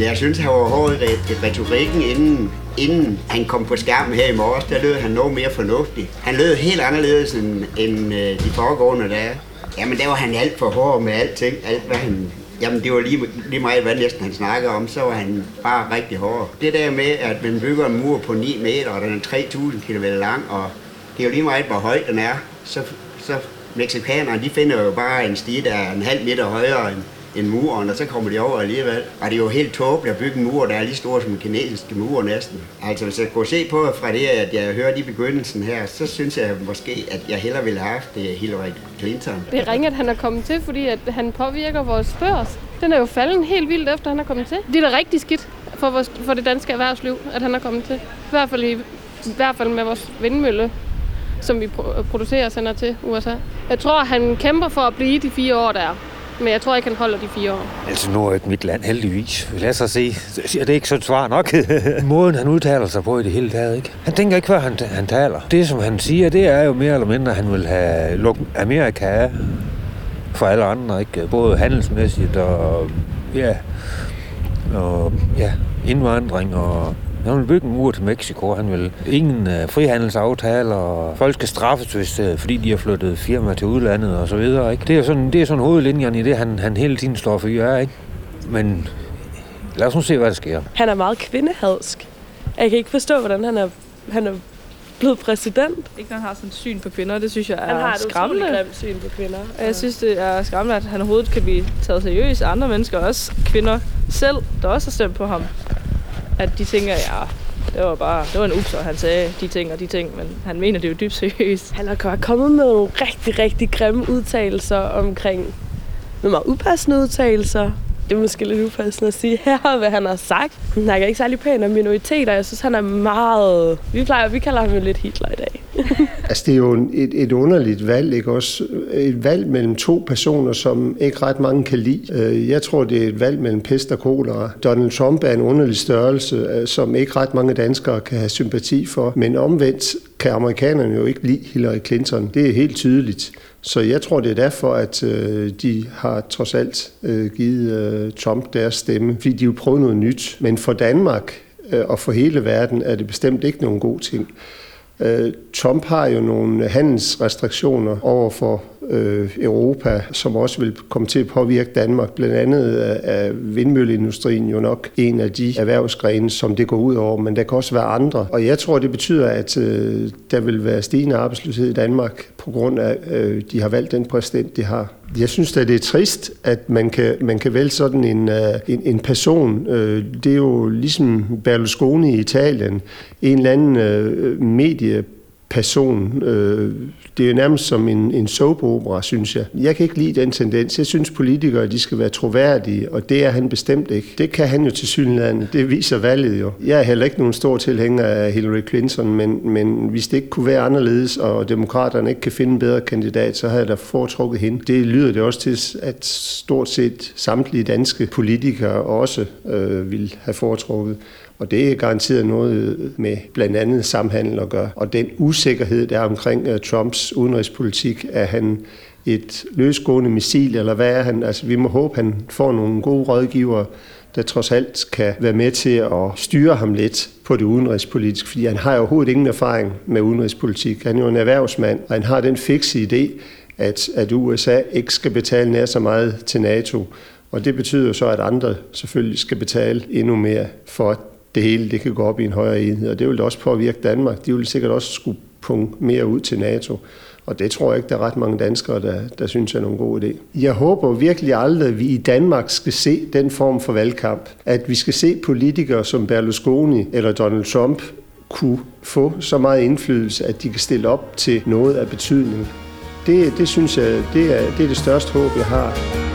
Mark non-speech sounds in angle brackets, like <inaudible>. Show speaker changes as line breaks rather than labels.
jeg synes, han var hård i retorikken, inden, inden han kom på skærmen her i morges. Der lød han noget mere fornuftig. Han lød helt anderledes end, end øh, de foregående dage. Jamen, der var han alt for hård med alting. Alt, hvad han Jamen, det var lige, lige meget, hvad næsten han snakkede om, så var han bare rigtig hård. Det der med, at man bygger en mur på 9 meter, og den er 3.000 km lang, og det er jo lige meget, hvor høj den er, så, så mexikanerne, de finder jo bare en sti, der er en halv meter højere end, end muren, og så kommer de over alligevel. Og det er jo helt tåbeligt at bygge en mur, der er lige stor som en kinesiske mur næsten. Altså hvis jeg kunne se på fra det, at jeg hørte i begyndelsen her, så synes jeg måske, at jeg hellere ville have haft det Hillary Clinton.
Det er ringe, at han er kommet til, fordi at han påvirker vores børs. Den er jo faldet helt vildt efter, han er kommet til. Det er da rigtig skidt for, vores, for det danske erhvervsliv, at han er kommet til. I hvert fald, i, i hvert fald med vores vindmølle som vi producerer og sender til USA. Jeg tror, han kæmper for at blive de fire år, der er. Men jeg tror ikke, han holder de fire år.
Altså, nu er det mit land, heldigvis. Lad os se. Er det ikke så svar nok? <laughs> Måden, han udtaler sig på i det hele taget, ikke? Han tænker ikke, hvad han, han taler. Det, som han siger, det er jo mere eller mindre, at han vil have lukket Amerika af for alle andre, ikke? Både handelsmæssigt og, ja, og, ja, indvandring og han vil bygge en mur til Mexico. Han vil ingen uh, frihandelsaftaler, og folk skal straffes, hvis, uh, fordi de har flyttet firma til udlandet og så videre. Ikke? Det er sådan, det er sådan hovedlinjen i det, han, han hele tiden står for er, ikke? Men lad os nu se, hvad der sker.
Han er meget kvindehadsk. Jeg kan ikke forstå, hvordan han er, han er blevet præsident.
Ikke når han har sådan et syn på kvinder, det synes jeg er
Han har et
skræmmende.
grimt syn på kvinder.
Jeg synes, det er skræmmende, at han overhovedet kan blive taget seriøst af andre mennesker, også kvinder selv, der også har stemt på ham at de tænker, ja, det var bare, det var en ups, han sagde de ting og de ting, men han mener det jo dybt seriøst.
Han har kommet med nogle rigtig, rigtig grimme udtalelser omkring nogle meget upassende udtalelser. Det er måske lidt upassende at sige her, hvad han har sagt. Han snakker ikke særlig pænt om minoriteter. Jeg synes, han er meget... Vi, plejer, vi kalder ham jo lidt Hitler i dag. <laughs>
altså, det er jo et, et underligt valg, ikke også? Et valg mellem to personer, som ikke ret mange kan lide. Øh, jeg tror, det er et valg mellem pest og kolera. Donald Trump er en underlig størrelse, øh, som ikke ret mange danskere kan have sympati for. Men omvendt kan amerikanerne jo ikke lide Hillary Clinton. Det er helt tydeligt. Så jeg tror, det er derfor, at øh, de har trods alt øh, givet øh, Trump deres stemme, fordi de vil prøve noget nyt. Men for Danmark øh, og for hele verden er det bestemt ikke nogen god ting. Øh, Trump har jo nogle handelsrestriktioner over for øh, Europa, som også vil komme til at påvirke Danmark. Blandt andet øh, er vindmølleindustrien jo nok en af de erhvervsgrene, som det går ud over, men der kan også være andre. Og jeg tror, det betyder, at øh, der vil være stigende arbejdsløshed i Danmark på grund af, at øh, de har valgt den præsident, de har. Jeg synes at det er trist, at man kan, man kan vælge sådan en, øh, en, en person. Øh, det er jo ligesom Berlusconi i Italien. En eller anden medie person. Øh, det er nærmest som en, en soap-opera, synes jeg. Jeg kan ikke lide den tendens. Jeg synes, politikere de skal være troværdige, og det er han bestemt ikke. Det kan han jo til synligheden. Det viser valget jo. Jeg er heller ikke nogen stor tilhænger af Hillary Clinton, men, men hvis det ikke kunne være anderledes, og demokraterne ikke kan finde en bedre kandidat, så havde jeg da foretrukket hende. Det lyder det også til, at stort set samtlige danske politikere også øh, vil have foretrukket. Og det er garanteret noget med blandt andet samhandel at gøre. Og den usikkerhed, der er omkring øh, Trumps udenrigspolitik, er han et løsgående missil, eller hvad er han? Altså, vi må håbe, han får nogle gode rådgivere, der trods alt kan være med til at styre ham lidt på det udenrigspolitiske, fordi han har jo overhovedet ingen erfaring med udenrigspolitik. Han er jo en erhvervsmand, og han har den fikse idé, at, at USA ikke skal betale nær så meget til NATO. Og det betyder så, at andre selvfølgelig skal betale endnu mere for, at det hele det kan gå op i en højere enhed, og det vil også påvirke Danmark. De vil sikkert også skulle punge mere ud til NATO. Og det tror jeg ikke, der er ret mange danskere, der, der synes er nogen god idé. Jeg håber virkelig aldrig, at vi i Danmark skal se den form for valgkamp. At vi skal se politikere som Berlusconi eller Donald Trump kunne få så meget indflydelse, at de kan stille op til noget af betydning. Det, det synes jeg, det er, det er det største håb, jeg har.